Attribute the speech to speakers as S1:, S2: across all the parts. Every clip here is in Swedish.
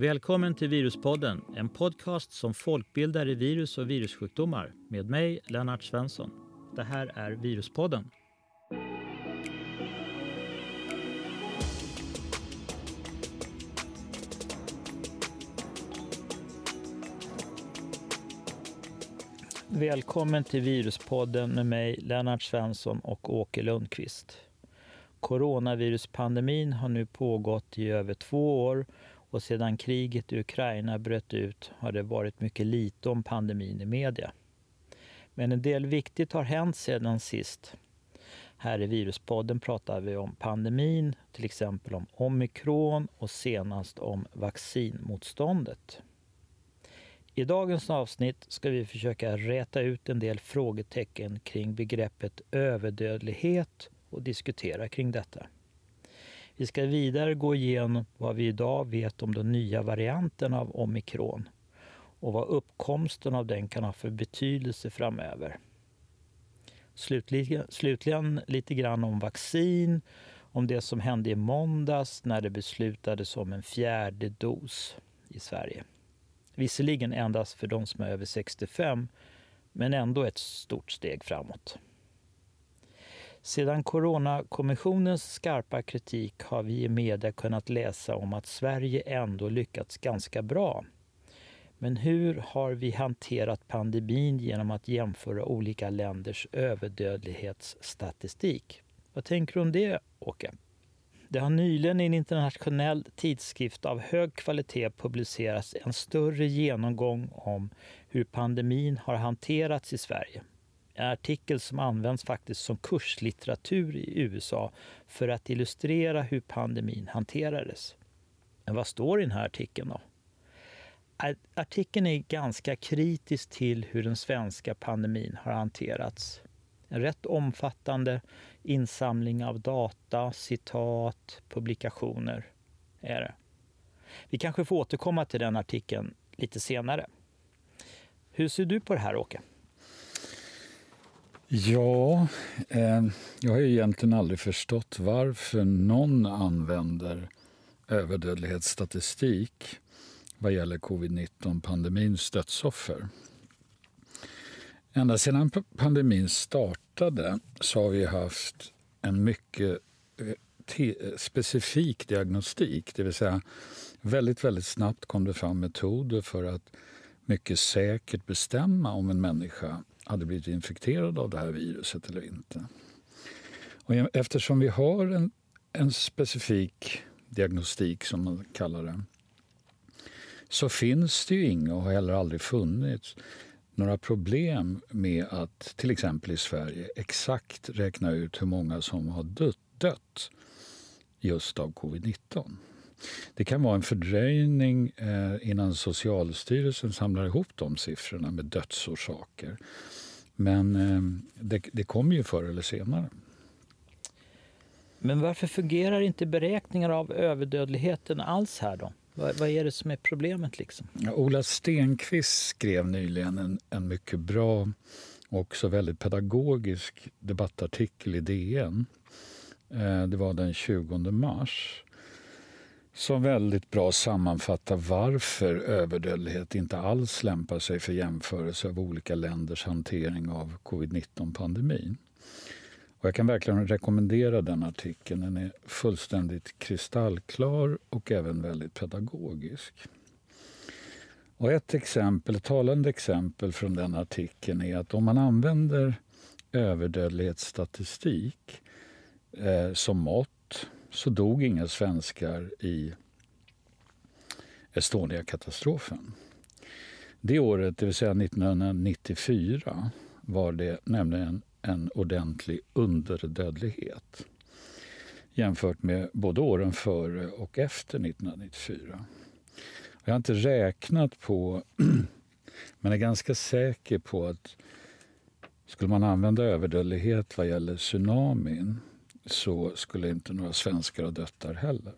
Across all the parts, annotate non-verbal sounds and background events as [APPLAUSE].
S1: Välkommen till Viruspodden, en podcast som folkbildar i virus och virussjukdomar med mig, Lennart Svensson. Det här är Viruspodden. Välkommen till Viruspodden med mig, Lennart Svensson och Åke Lundqvist. Coronaviruspandemin har nu pågått i över två år och sedan kriget i Ukraina bröt ut har det varit mycket lite om pandemin i media. Men en del viktigt har hänt sedan sist. Här i Viruspodden pratar vi om pandemin, till exempel om omikron och senast om vaccinmotståndet. I dagens avsnitt ska vi försöka räta ut en del frågetecken kring begreppet överdödlighet och diskutera kring detta. Vi ska vidare gå igenom vad vi idag vet om de nya varianterna av omikron och vad uppkomsten av den kan ha för betydelse framöver. Slutligen, slutligen lite grann om vaccin, om det som hände i måndags när det beslutades om en fjärde dos i Sverige. Visserligen endast för de som är över 65, men ändå ett stort steg framåt. Sedan Coronakommissionens skarpa kritik har vi i media kunnat läsa om att Sverige ändå lyckats ganska bra. Men hur har vi hanterat pandemin genom att jämföra olika länders överdödlighetsstatistik? Vad tänker du om det, Åke? Det har nyligen i en internationell tidskrift av hög kvalitet publicerats en större genomgång om hur pandemin har hanterats i Sverige. En artikel som används faktiskt som kurslitteratur i USA för att illustrera hur pandemin hanterades. Men vad står i den här artikeln då? Artikeln är ganska kritisk till hur den svenska pandemin har hanterats. En rätt omfattande insamling av data, citat, publikationer är det. Vi kanske får återkomma till den artikeln lite senare. Hur ser du på det här, Åke?
S2: Ja, eh, jag har egentligen aldrig förstått varför någon använder överdödlighetsstatistik vad gäller covid-19-pandemins dödsoffer. Ända sedan pandemin startade så har vi haft en mycket eh, eh, specifik diagnostik, det vill säga väldigt, väldigt snabbt kom det fram metoder för att mycket säkert bestämma om en människa hade blivit infekterad av det här viruset eller inte. Och eftersom vi har en, en specifik diagnostik, som man kallar det, så finns det ju inga och har heller aldrig funnits några problem med att till exempel i Sverige exakt räkna ut hur många som har dött, dött just av covid-19. Det kan vara en fördröjning eh, innan Socialstyrelsen samlar ihop de siffrorna med dödsorsaker. Men eh, det, det kommer ju förr eller senare.
S1: Men varför fungerar inte beräkningar av överdödligheten alls här då? Vad, vad är det som är problemet? liksom?
S2: Ja, Ola Stenqvist skrev nyligen en, en mycket bra och också väldigt pedagogisk debattartikel i DN. Eh, det var den 20 mars som väldigt bra sammanfattar varför överdödlighet inte alls lämpar sig för jämförelse av olika länders hantering av covid-19-pandemin. Och jag kan verkligen rekommendera den artikeln. Den är fullständigt kristallklar och även väldigt pedagogisk. Och ett exempel, ett talande exempel från den artikeln är att om man använder överdödlighetsstatistik eh, som mått så dog inga svenskar i Estonia-katastrofen. Det året, det vill säga 1994, var det nämligen en ordentlig underdödlighet jämfört med både åren före och efter 1994. Jag har inte räknat på, [CLEARS THROAT] men är ganska säker på att skulle man använda överdödlighet vad gäller tsunamin så skulle inte några svenskar ha dött där heller.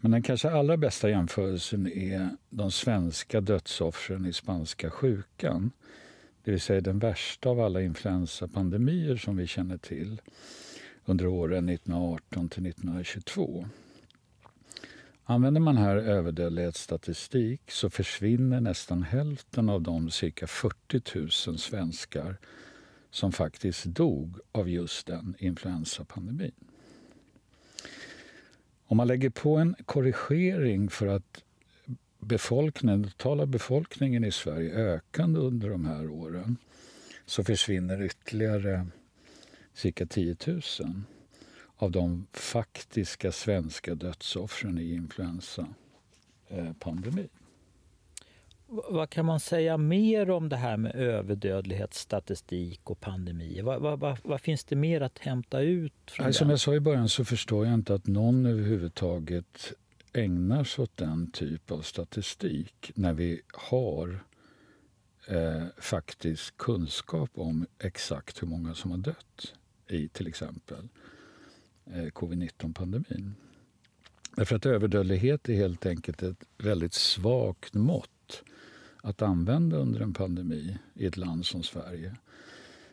S2: Men den kanske allra bästa jämförelsen är de svenska dödsoffren i spanska sjukan. Det vill säga den värsta av alla influensapandemier som vi känner till under åren 1918 till 1922. Använder man här överdödlighetsstatistik så försvinner nästan hälften av de cirka 40 000 svenskar som faktiskt dog av just den influensapandemin. Om man lägger på en korrigering för att befolkningen, den totala befolkningen i Sverige ökande under de här åren så försvinner ytterligare cirka 10 000 av de faktiska svenska dödsoffren i influensapandemin.
S1: Vad kan man säga mer om det här med överdödlighetsstatistik och pandemier? Vad, vad, vad, vad, finns det mer att hämta ut? Från
S2: Som jag sa i början så förstår jag inte att någon överhuvudtaget ägnar sig åt den typ av statistik när vi har eh, faktiskt kunskap om exakt hur många som har dött i till exempel eh, covid-19-pandemin. Därför att överdödlighet är helt enkelt ett väldigt svagt mått att använda under en pandemi i ett land som Sverige.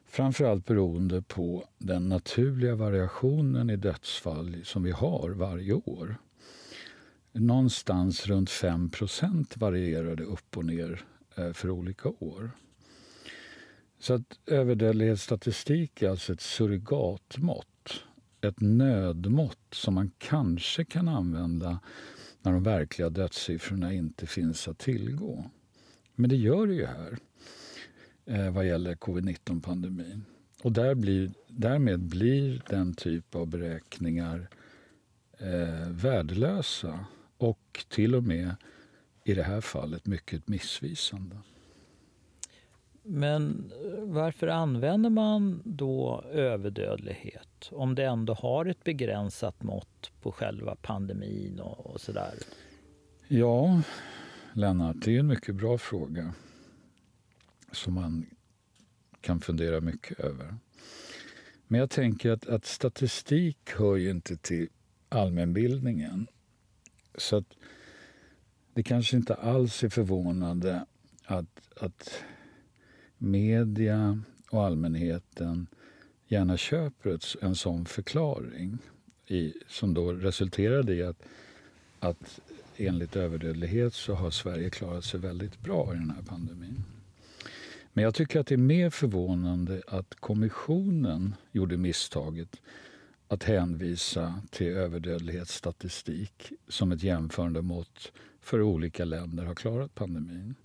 S2: Framförallt beroende på den naturliga variationen i dödsfall som vi har varje år. Någonstans runt 5 varierar det upp och ner eh, för olika år. Så att överdödlighetsstatistik är alltså ett surrogatmått. Ett nödmått som man kanske kan använda när de verkliga dödssiffrorna inte finns att tillgå. Men det gör det ju här eh, vad gäller covid-19-pandemin. Och där blir, därmed blir den typ av beräkningar eh, värdelösa och till och med i det här fallet mycket missvisande.
S1: Men eh, varför använder man då överdödlighet om det ändå har ett begränsat mått på själva pandemin och, och sådär?
S2: Ja, Lennart, det är en mycket bra fråga som man kan fundera mycket över. Men jag tänker att, att statistik hör ju inte till allmänbildningen. Så att det kanske inte alls är förvånande att, att media och allmänheten gärna köper ett, en sån förklaring i, som då resulterade i att, att enligt överdödlighet så har Sverige klarat sig väldigt bra i den här pandemin. Men jag tycker att det är mer förvånande att kommissionen gjorde misstaget att hänvisa till överdödlighetsstatistik som ett jämförande mått för hur olika länder har klarat pandemin.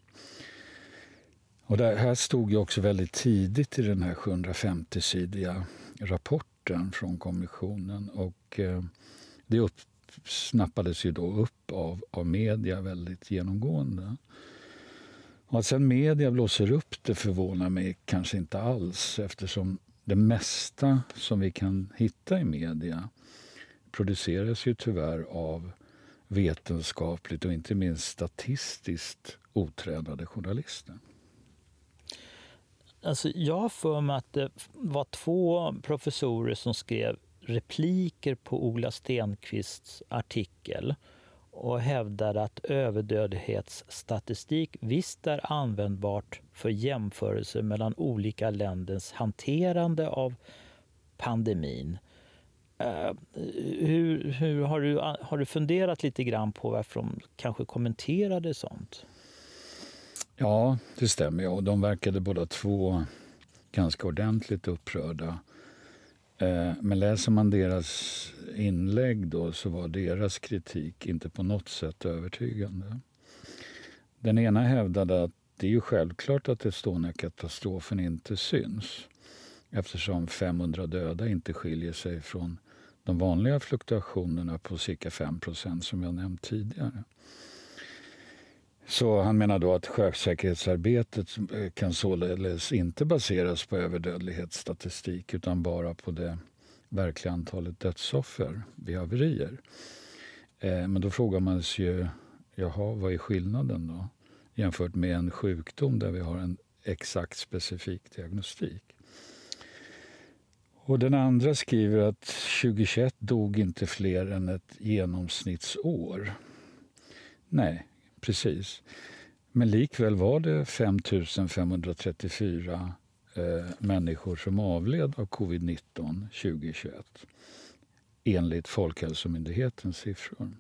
S2: Och det här stod ju också väldigt tidigt i den här 750-sidiga rapporten från kommissionen. Och eh, det upp, snappades ju då upp av, av media väldigt genomgående. Och att sen media blåser upp det förvånar mig kanske inte alls eftersom det mesta som vi kan hitta i media produceras ju tyvärr av vetenskapligt och inte minst statistiskt otränade journalister.
S1: Alltså jag har för mig att det var två professorer som skrev repliker på Ola Stenqvists artikel och hävdade att överdödlighetsstatistik visst är användbart för jämförelser mellan olika länders hanterande av pandemin. Uh, hur, hur, har, du, har du funderat lite grann på varför de kanske kommenterade sånt?
S2: Ja, det stämmer. Och de verkade båda två ganska ordentligt upprörda Eh, men läser man deras inlägg då så var deras kritik inte på något sätt övertygande. Den ena hävdade att det är ju självklart att Estonia-katastrofen inte syns eftersom 500 döda inte skiljer sig från de vanliga fluktuationerna på cirka 5% som jag nämnt tidigare. Så han menar då att sjösäkerhetsarbetet eh, kan således inte baseras på överdödlighetsstatistik utan bara på det verkliga antalet dödsoffer vid haverier. Eh, men då frågar man sig ju, jaha, vad är skillnaden då? Jämfört med en sjukdom där vi har en exakt specifik diagnostik. Och den andra skriver att 2021 dog inte fler än ett genomsnittsår. Nej, precis. Men likväl var det 5 534 eh, människor som avled av covid-19 2021 enligt Folkhälsomyndighetens siffror.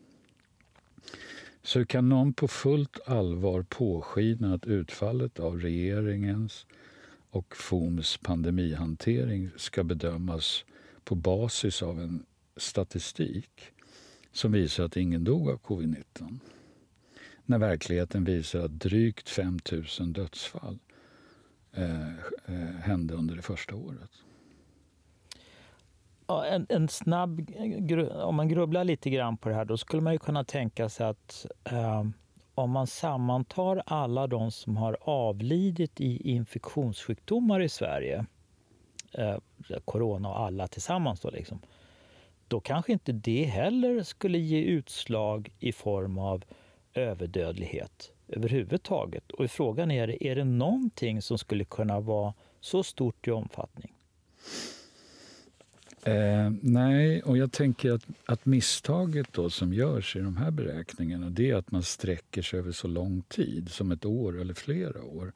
S2: Så hur kan någon på fullt allvar påskina att utfallet av regeringens och FOMs pandemihantering ska bedömas på basis av en statistik som visar att ingen dog av covid-19? När verkligheten visar att drygt 5 000 dödsfall eh, eh, hände under det första året.
S1: Ja, en, en, snabb, om man grubblar lite grann på det här, då skulle man ju kunna tänka sig att eh, om man sammantar alla de som har avlidit i infektionssjukdomar i Sverige, eh, corona och alla tillsammans då liksom, då kanske inte det heller skulle ge utslag i form av överdödlighet överhuvudtaget. Och frågan är, är det någonting som skulle kunna vara så stort i omfattning?
S2: Eh, nej, och jag tänker att, att misstaget då som görs i de här beräkningarna det är att man sträcker sig över så lång tid, som ett år eller flera år.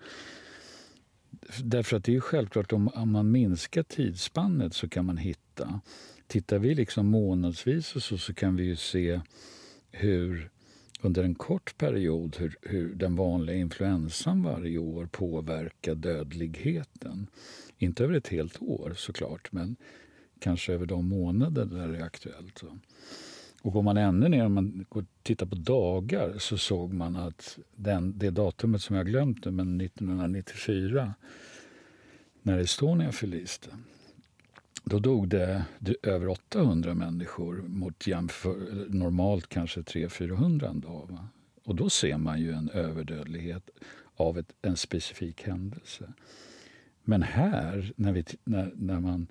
S2: Därför att det är självklart, om, om man minskar tidsspannet så kan man hitta. Tittar vi liksom månadsvis och så, så kan vi ju se hur under en kort period hur, hur den vanliga influensan varje år påverkar dödligheten. Inte över ett helt år såklart, men kanske över de månader där det är aktuellt. Och går man ännu ner, om man går tittar på dagar, så såg man att den, det datumet som jag glömt men 1994, när Estonia förliste, då dog det över 800 människor mot jämför, normalt kanske 300-400 en dag. Va? Och då ser man ju en överdödlighet av ett, en specifik händelse. Men här, när, vi, när, när man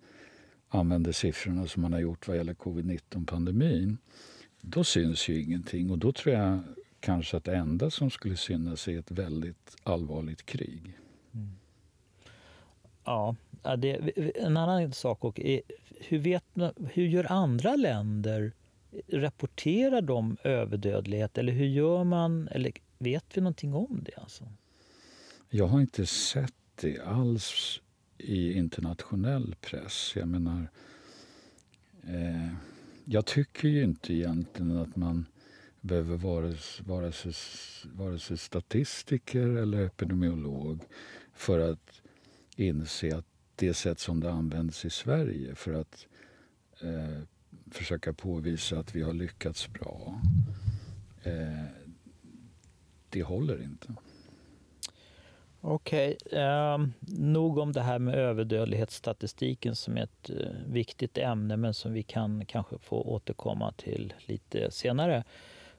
S2: använder siffrorna som man har gjort vad gäller covid-19-pandemin, då syns ju ingenting. Och då tror jag kanske att det enda som skulle synas är ett väldigt allvarligt krig. Mm.
S1: Ja, det, en annan sak och är, hur, vet, hur gör andra länder? Rapporterar de överdödlighet eller hur gör man? Eller vet vi någonting om det? Alltså?
S2: Jag har inte sett det alls i internationell press. Jag menar, eh, jag tycker ju inte egentligen att man behöver vara, vara, sig, vare sig statistiker eller epidemiolog för att inse att det sätt som det används i Sverige för att eh, försöka påvisa att vi har lyckats bra, eh, det håller inte.
S1: Okej, okay. eh, nog om det här med överdödlighetsstatistiken som är ett eh, viktigt ämne men som vi kan kanske få återkomma till lite senare.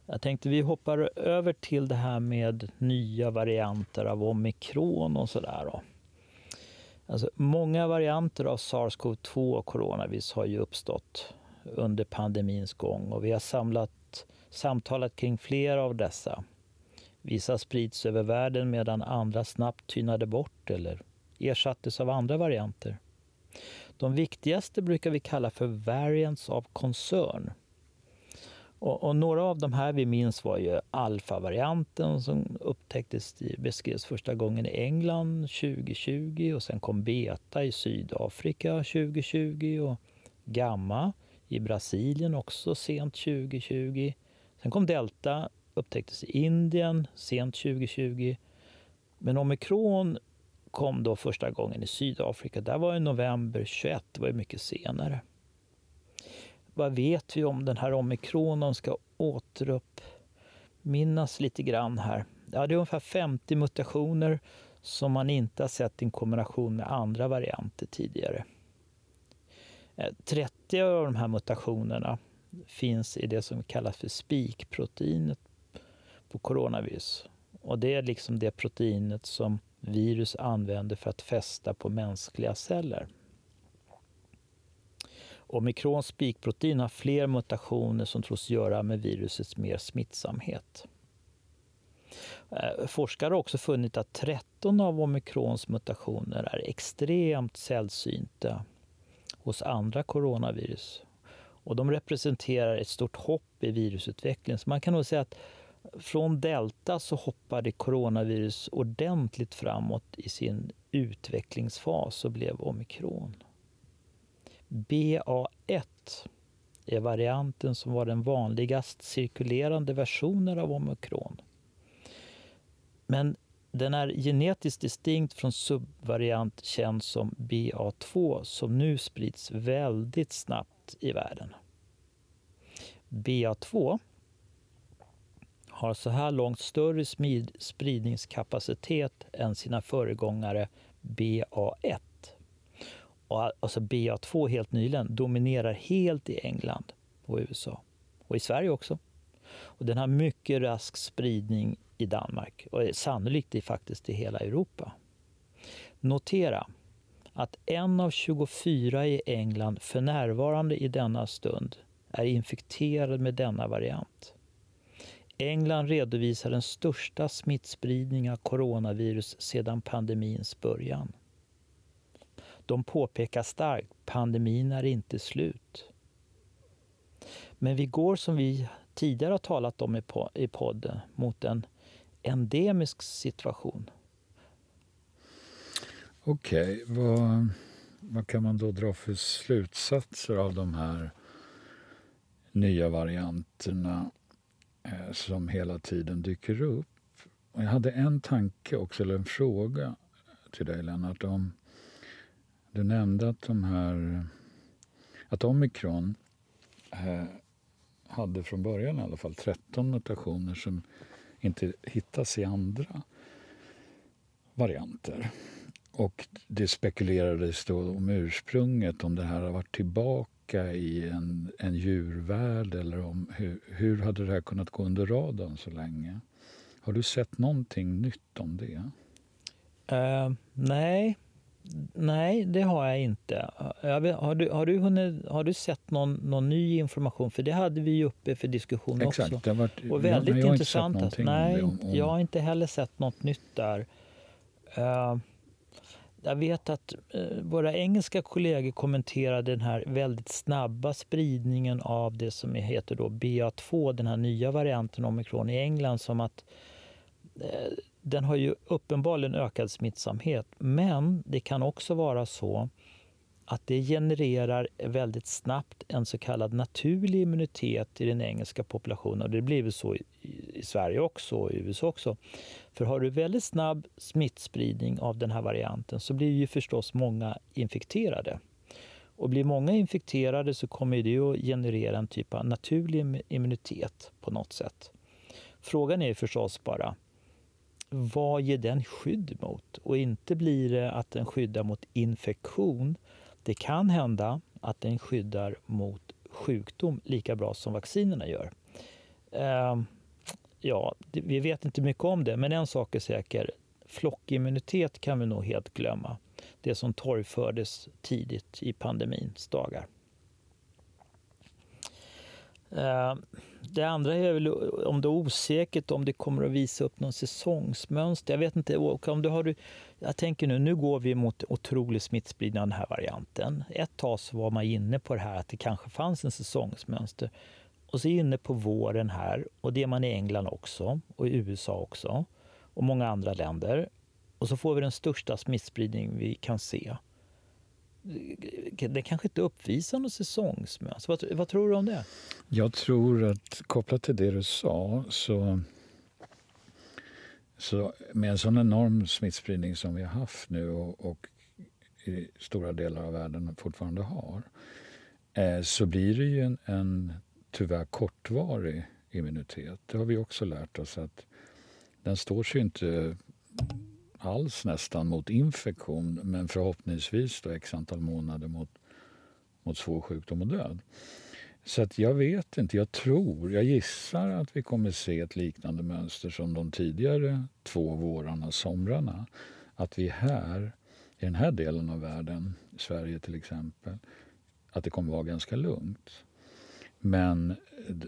S1: Jag tänkte vi hoppar över till det här med nya varianter av omikron och sådär. Alltså, många varianter av sars-cov-2 och coronavirus har ju uppstått under pandemins gång och vi har samlat, samtalat kring flera av dessa. Vissa sprids över världen medan andra snabbt tynade bort eller ersattes av andra varianter. De viktigaste brukar vi kalla för variants of concern. Och, och, några av de här vi minns var ju alfa-varianten som upptäcktes, beskrevs första gången i England 2020 och sen kom beta i Sydafrika 2020 och gamma i Brasilien också sent 2020. Sen kom delta, upptäcktes i Indien sent 2020. Men omikron kom då första gången i Sydafrika. Där var i november 21, det var mycket senare vad vet vi om den här omikron? De ska återuppminnas lite grann här. Ja, det är ungefär 50 mutationer som man inte har sett i kombination med andra varianter tidigare. Eh, 30 av de här mutationerna finns i det som kallas för spikproteinet på coronavirus. Och det är liksom det proteinet som virus använder för att fästa på mänskliga celler. Omikrons spikprotein har fler mutationer som tros göra med virusets mer smittsamhet. Eh, forskare har också funnit att 13 av omikrons mutationer är extremt sällsynta hos andra coronavirus. Och de representerar ett stort hopp i virusutvecklingen. Så man kan nog säga att från delta så hoppade coronavirus ordentligt framåt i sin utvecklingsfas och blev omikron. BA1 är varianten som var den vanligast cirkulerande versionen av omikron. Men den är genetiskt distinkt från subvariant känd som BA2 som nu sprids väldigt snabbt i världen. BA2 har så här långt större spridningskapacitet än sina föregångare BA1. Och alltså BA2 helt nyligen dominerar helt i England och USA. Och i Sverige också. Och den har mycket rask spridning i Danmark och är sannolikt i, faktiskt i hela Europa. Notera att en av 24 i England för närvarande i denna stund är infekterad med denna variant. England redovisar den största smittspridningen av coronavirus sedan pandemins början. De påpekar starkt, pandemin är inte slut. Men vi går som vi tidigare har talat om i podden mot en endemisk situation.
S2: Okej, okay, vad, vad kan man då dra för slutsatser av de här nya varianterna eh, som hela tiden dyker upp? Jag hade en tanke också, eller en fråga till dig Lennart. Om, du nämnde att de här att omikron eh, hade från början i alla fall 13 mutationer som inte hittas i andra varianter. Och det spekulerades då om ursprunget, om det här har varit tillbaka i en, en djurvärld eller om hur, hur hade det här kunnat gå under radarn så länge? Har du sett någonting nytt om det?
S1: Uh, nej, Nej, det har jag inte. Har du, har du, hunnit, har du sett någon, någon ny information? För det hade vi uppe för diskussion
S2: Exakt,
S1: också.
S2: Varit,
S1: och väldigt jag, jag intressant. Alltså. Nej, om, om... jag har inte heller sett något nytt där. Uh, jag vet att uh, våra engelska kollegor kommenterade den här väldigt snabba spridningen av det som heter då BA2, den här nya varianten omikron i England som att uh, den har ju uppenbarligen ökad smittsamhet, men det kan också vara så att det genererar väldigt snabbt en så kallad naturlig immunitet i den engelska populationen. Och det blir väl så i Sverige också och i USA också. För har du väldigt snabb smittspridning av den här varianten så blir ju förstås många infekterade. Och blir många infekterade så kommer det att generera en typ av naturlig immunitet på något sätt. Frågan är förstås bara, vad ger den skydd mot? Och inte blir det att den skyddar mot infektion. Det kan hända att den skyddar mot sjukdom lika bra som vaccinerna gör. Ehm, ja, vi vet inte mycket om det, men en sak är säker. Flockimmunitet kan vi nog helt glömma. Det som torgfördes tidigt i pandemins dagar. Uh, det andra är väl om det är osäkert om det kommer att visa upp någon säsongsmönster. Jag vet inte. Om du har, jag tänker nu, nu går vi mot otrolig smittspridning av den här varianten. Ett tag så var man inne på det här att det kanske fanns en säsongsmönster. Och så inne på våren här, och det är man i England också, och i USA också, och många andra länder. Och så får vi den största smittspridning vi kan se det kanske inte uppvisar något säsongsmönster. Alltså, vad, vad tror du om det?
S2: Jag tror att kopplat till det du sa så, så med en sån enorm smittspridning som vi har haft nu och, och i stora delar av världen fortfarande har eh, så blir det ju en, en tyvärr kortvarig immunitet. Det har vi också lärt oss att den står sig inte alls nästan mot infektion men förhoppningsvis då x antal månader mot, mot svår sjukdom och död. Så att jag vet inte, jag tror, jag gissar att vi kommer se ett liknande mönster som de tidigare två vårarna, somrarna. Att vi här, i den här delen av världen, Sverige till exempel, att det kommer vara ganska lugnt. Men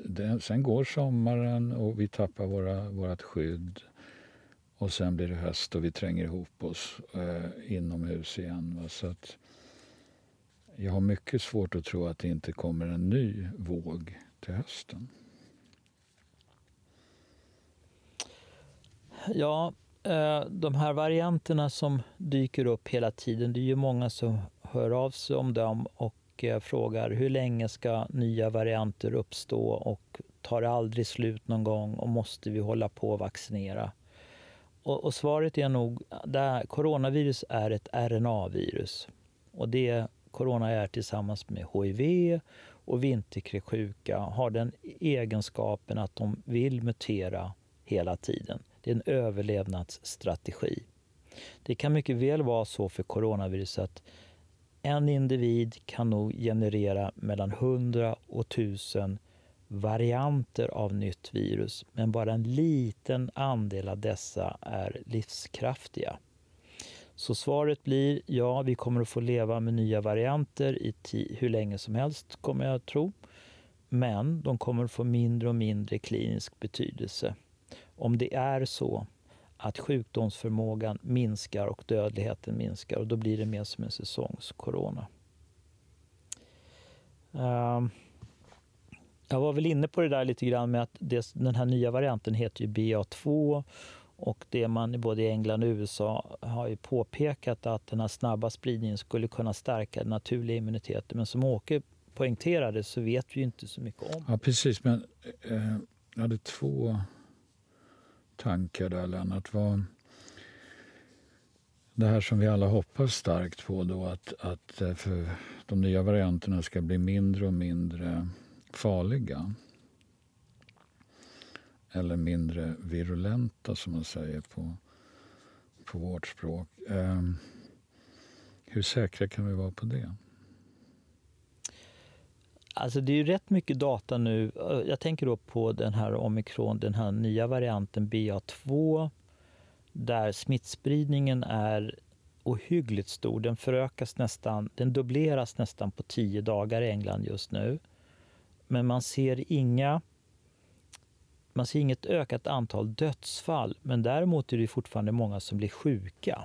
S2: det, sen går sommaren och vi tappar våra, vårt skydd. Och sen blir det höst och vi tränger ihop oss eh, inomhus igen. Va? Så att jag har mycket svårt att tro att det inte kommer en ny våg till hösten.
S1: Ja, eh, de här varianterna som dyker upp hela tiden, det är ju många som hör av sig om dem och eh, frågar hur länge ska nya varianter uppstå och tar det aldrig slut någon gång och måste vi hålla på att vaccinera? Och, och svaret är nog att coronavirus är ett RNA-virus. Och det corona är tillsammans med hiv och vinterkräksjuka har den egenskapen att de vill mutera hela tiden. Det är en överlevnadsstrategi. Det kan mycket väl vara så för coronavirus att en individ kan nog generera mellan 100 och 1000 varianter av nytt virus, men bara en liten andel av dessa är livskraftiga. Så svaret blir ja, vi kommer att få leva med nya varianter i hur länge som helst, kommer jag att tro. Men de kommer att få mindre och mindre klinisk betydelse. Om det är så att sjukdomsförmågan minskar och dödligheten minskar och då blir det mer som en säsongscorona. Uh, jag var väl inne på det där lite grann med att det, den här nya varianten heter ju BA2 och det man både i England och USA har ju påpekat att den här snabba spridningen skulle kunna stärka den naturliga immuniteten. Men som Åke poängterade så vet vi inte så mycket om.
S2: Ja, precis. Men eh, jag hade två tankar där, Lennart. Var det här som vi alla hoppas starkt på då att, att eh, för de nya varianterna ska bli mindre och mindre farliga. Eller mindre virulenta, som man säger på, på vårt språk. Eh, hur säkra kan vi vara på det?
S1: Alltså det är ju rätt mycket data nu. Jag tänker då på den här omikron, den här nya varianten BA2 där smittspridningen är ohyggligt stor. Den förökas nästan, den dubbleras nästan på tio dagar i England just nu. Men man ser inga man ser inget ökat antal dödsfall, men däremot är det fortfarande många som blir sjuka.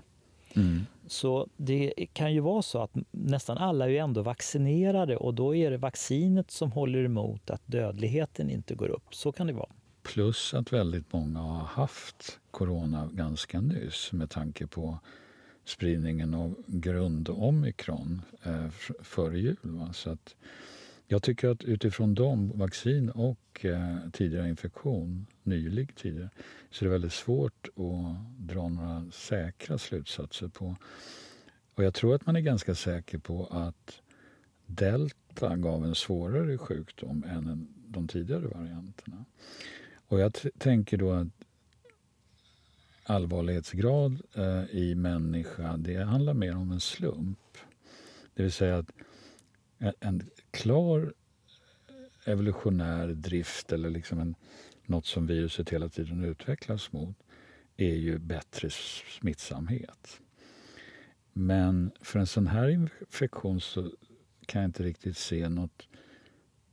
S1: Mm. Så det kan ju vara så att nästan alla är ändå vaccinerade och då är det vaccinet som håller emot att dödligheten inte går upp. Så kan det vara.
S2: Plus att väldigt många har haft corona ganska nyss med tanke på spridningen av grundomikron eh, före jul. Va? Så att jag tycker att utifrån dem, vaccin och eh, tidigare infektion, nylig tidigare, så är det väldigt svårt att dra några säkra slutsatser på. Och jag tror att man är ganska säker på att delta gav en svårare sjukdom än de tidigare varianterna. Och jag tänker då att allvarlighetsgrad eh, i människa, det handlar mer om en slump. Det vill säga att en klar evolutionär drift eller liksom en, något som viruset hela tiden utvecklas mot är ju bättre smittsamhet. Men för en sån här infektion så kan jag inte riktigt se något,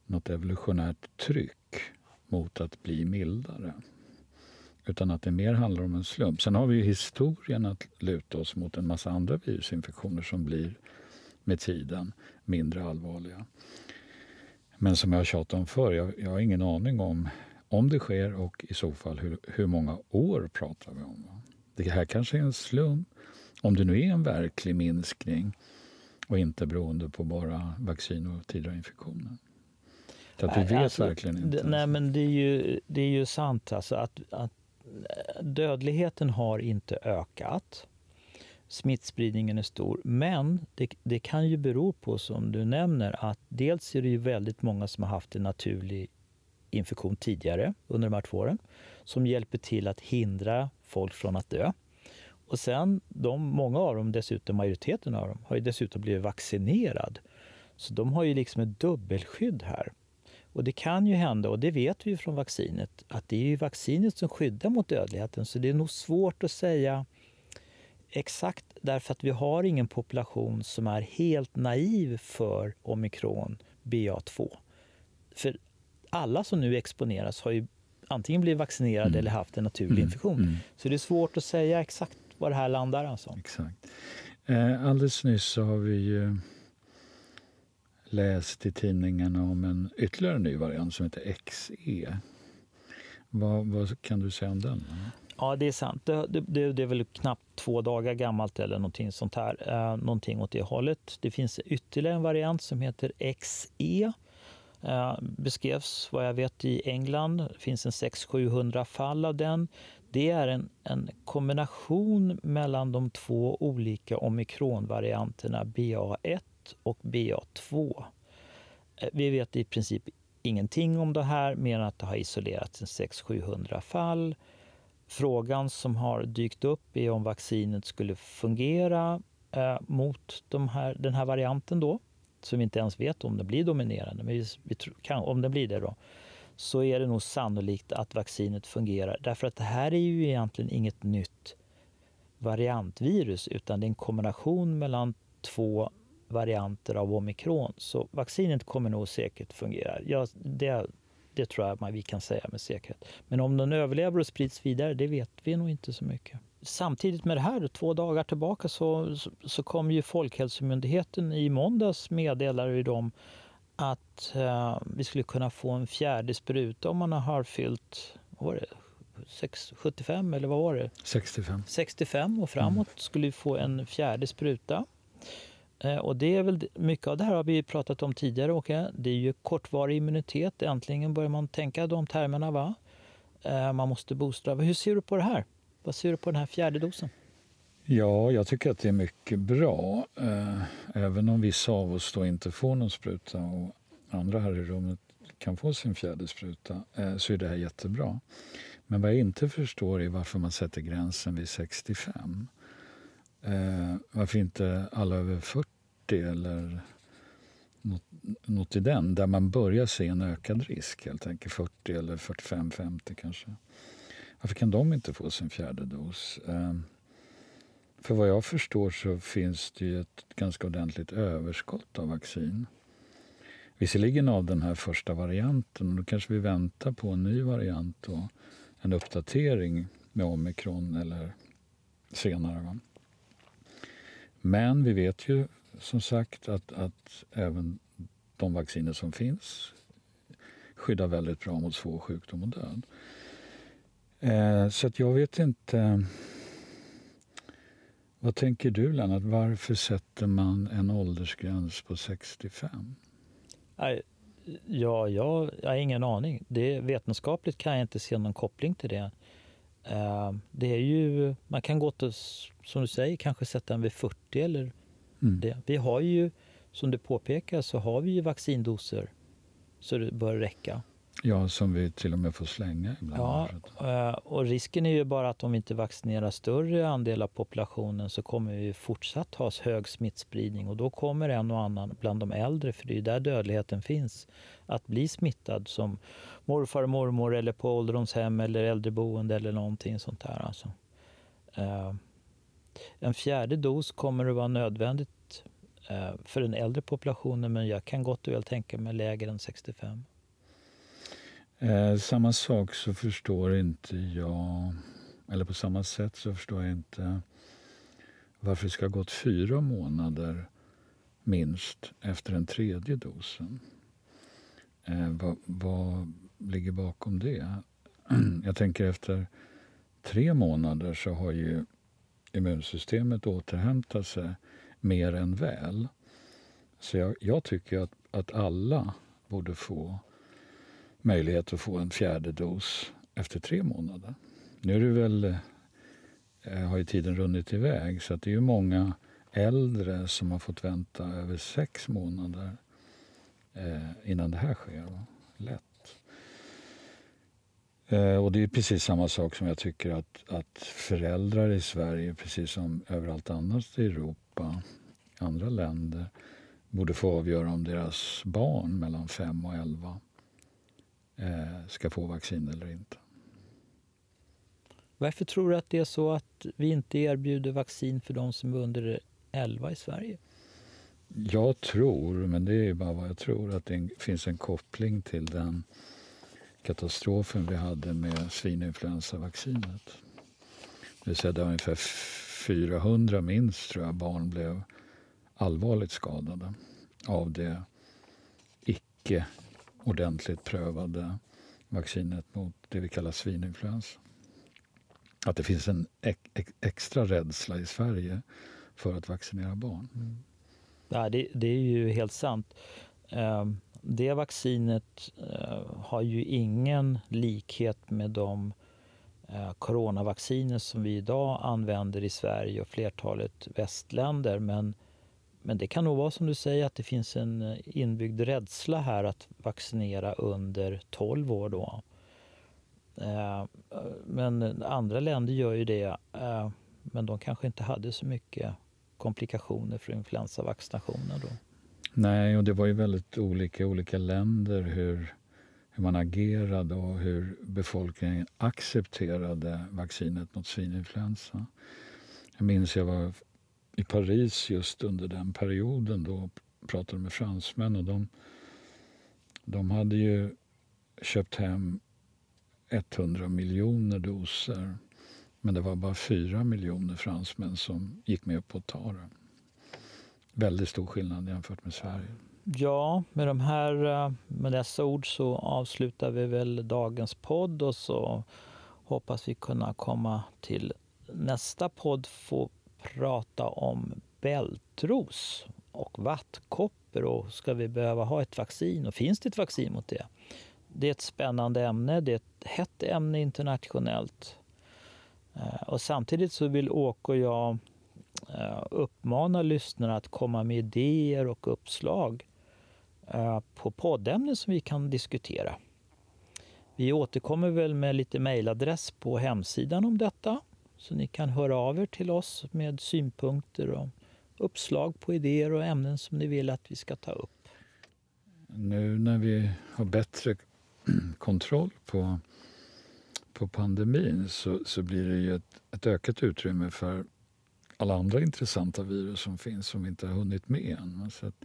S2: något evolutionärt tryck mot att bli mildare. Utan att det mer handlar om en slump. Sen har vi ju historien att luta oss mot en massa andra virusinfektioner som blir med tiden mindre allvarliga. Men som jag har tjatat om förr, jag, jag har ingen aning om om det sker och i så fall hur, hur många år pratar vi om. Det här kanske är en slump. Om det nu är en verklig minskning och inte beroende på bara vaccin och tidigare infektioner. Så att vi vet alltså, verkligen inte.
S1: nej, men det är ju, det är ju sant alltså att, att dödligheten har inte ökat smittspridningen är stor. Men det, det, kan ju bero på, som du nämner, att dels är det ju väldigt många som har haft en naturlig infektion tidigare under de här två åren som hjälper till att hindra folk från att dö. Och sen, de, många av dem, dessutom majoriteten av dem, har ju dessutom blivit vaccinerad. Så de har ju liksom ett dubbelskydd här. Och det kan ju hända, och det vet vi från vaccinet, att det är ju vaccinet som skyddar mot dödligheten. Så det är nog svårt att säga Exakt därför att vi har ingen population som är helt naiv för omikron BA2. För alla som nu exponeras har ju antingen blivit vaccinerade mm. eller haft en naturlig mm. infektion. Mm. Så det är svårt att säga exakt var det här landar. Alltså.
S2: Exakt. Eh, alldeles nyss så har vi ju läst i tidningarna om en ytterligare ny variant som heter XE. Vad, vad kan du säga om den?
S1: Ja, det är sant. Det, det, det, är väl knappt två dagar gammalt eller någonting sånt här. Eh, någonting åt det hållet. Det finns ytterligare en variant som heter XE. Eh, beskrevs vad jag vet i England. Det finns en 600-700 fall av den. Det är en, en kombination mellan de två olika omikronvarianterna BA1 och BA2. Eh, vi vet i princip ingenting om det här mer än att det har isolerats en 600-700 fall. Frågan som har dykt upp är om vaccinet skulle fungera eh, mot de här, den här varianten då, som vi inte ens vet om den blir dominerande. Men vi, vi kan, om den blir det då, så är det nog sannolikt att vaccinet fungerar. Därför att det här är ju egentligen inget nytt variantvirus utan det är en kombination mellan två varianter av omikron. Så vaccinet kommer nog säkert fungera. Ja, det, det tror jag vi kan säga med säkerhet. Men om den överlever och sprids vidare, det vet vi nog inte så mycket. Samtidigt med det här, två dagar tillbaka, så, så, så kom ju Folkhälsomyndigheten i måndags meddelade de att uh, vi skulle kunna få en fjärde spruta om man har fyllt vad var det, 6, 75 eller vad var det?
S2: 65.
S1: 65 och framåt mm. skulle vi få en fjärde spruta. Eh, och det är väl mycket av det här har vi pratat om tidigare. Åke. Det är ju kortvarig immunitet. Äntligen börjar man tänka de termerna. Va? Eh, man måste boostra. Hur ser du på det här? Vad ser du på den här fjärde dosen?
S2: Ja, jag tycker att det är mycket bra. Eh, även om vissa av oss då inte får någon spruta och andra här i rummet kan få sin fjärde spruta så är det här jättebra. Men vad jag inte förstår är varför man sätter gränsen vid 65. Eh, varför inte alla över 40 eller något, något i den, där man börjar se en ökad risk, helt enkelt 40 eller 45-50 kanske. Varför kan de inte få sin fjärde dos? Eh, för vad jag förstår så finns det ju ett ganska ordentligt överskott av vaccin. Visserligen av den här första varianten, och då kanske vi väntar på en ny variant och en uppdatering med omikron eller senare. Va? Men vi vet ju som sagt att, att även de vacciner som finns skyddar väldigt bra mot svår sjukdom och död. Eh, så att jag vet inte... Vad tänker du, Lennart? Varför sätter man en åldersgräns på 65?
S1: Ja, jag, jag har ingen aning. Det, vetenskapligt kan jag inte se någon koppling till det. Uh, det är ju, man kan gott och, som du säger, kanske sätta den vid 40 eller mm. det. Vi har ju, som du påpekar, så har vi ju vaccindoser så det bör räcka.
S2: Ja, som vi till och med får slänga
S1: ibland. Ja, eh, och risken är ju bara att om vi inte vaccinerar större andel av populationen så kommer vi fortsatt ha hög smittspridning och då kommer en och annan bland de äldre, för det är där dödligheten finns, att bli smittad som morfar och mormor eller på ålderdomshem eller äldreboende eller någonting sånt där. Alltså. Eh, en fjärde dos kommer att vara nödvändigt eh, för den äldre populationen men jag kan gott och väl tänka mig lägre än 65.
S2: Eh, samma sak så förstår inte jag, eller på samma sätt så förstår jag inte varför det ska ha gått fyra månader minst efter den tredje dosen. Eh, vad, vad ligger bakom det? [CLEARS THROAT] Jag tänker efter tre månader så har ju immunsystemet återhämtat sig mer än väl. Så jag, jag tycker att, att alla borde få möjlighet att få en fjärde dos efter tre månader. Nu är det väl, eh, har ju tiden runnit iväg så att det är ju många äldre som har fått vänta över sex månader eh, innan det här sker. Va? Lätt. Eh, och det är precis samma sak som jag tycker att, att föräldrar i Sverige, precis som överallt annars i Europa, andra länder, borde få avgöra om deras barn mellan 5 och 11 ska få vaccin eller inte.
S1: Varför tror du att det är så att vi inte erbjuder vaccin för de som är under 11 i Sverige?
S2: Jag tror, men det är bara vad jag tror, att det finns en koppling till den katastrofen vi hade med svininfluensavaccinet. Det vill säga ungefär 400 minst tror jag barn blev allvarligt skadade av det icke ordentligt prövade vaccinet mot det vi kallar svininfluensa. att det finns en extra rädsla i Sverige för att vaccinera barn. Mm.
S1: Ja, det, det, är ju helt sant. Ehm, det vaccinet eh, har ju ingen likhet med de eh, coronavacciner som vi idag använder i Sverige och flertalet västländer. Men, men det kan nog vara som du säger att det finns en eh, inbyggd rädsla här att vaccinera under 12 år. Då. Eh, men andra länder gör ju det. Eh, men de kanske inte hade så mycket komplikationer för influensavaccinationer då.
S2: Nej, och det var ju väldigt olika i olika länder hur, hur man agerade och hur befolkningen accepterade vaccinet mot svininfluensa. Jag minns jag var i Paris just under den perioden då och pratade med fransmän och de, de hade ju köpt hem 100 miljoner doser men det var bara 4 miljoner fransmän som gick med på att ta det. Väldigt stor skillnad jämfört med Sverige.
S1: Ja, med, de här, med dessa ord så avslutar vi väl dagens podd och så hoppas vi kunna komma till nästa podd få prata om bältros och vattkoppor och ska vi behöva ha ett vaccin och finns det ett vaccin mot det? Det är ett spännande ämne, det är ett hett ämne internationellt. Eh, och samtidigt så vill Åke och jag eh, uppmana lyssnarna att komma med idéer och uppslag eh, på poddämnen som vi kan diskutera. Vi återkommer väl med lite mejladress på hemsidan om detta så ni kan höra av er till oss med synpunkter och uppslag på idéer och ämnen som ni vill att vi ska ta upp.
S2: Nu när vi har bättre kontroll på, på pandemin så, så blir det ju ett, ett ökat utrymme för alla andra intressanta virus som finns som vi inte har hunnit med än. Så att,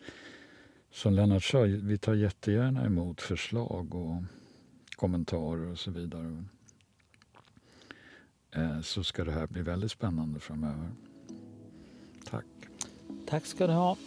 S2: som Lennart sa, vi tar jättegärna emot förslag och kommentarer och så vidare. Eh, så ska det här bli väldigt spännande framöver. Tack.
S1: Tack ska du ha.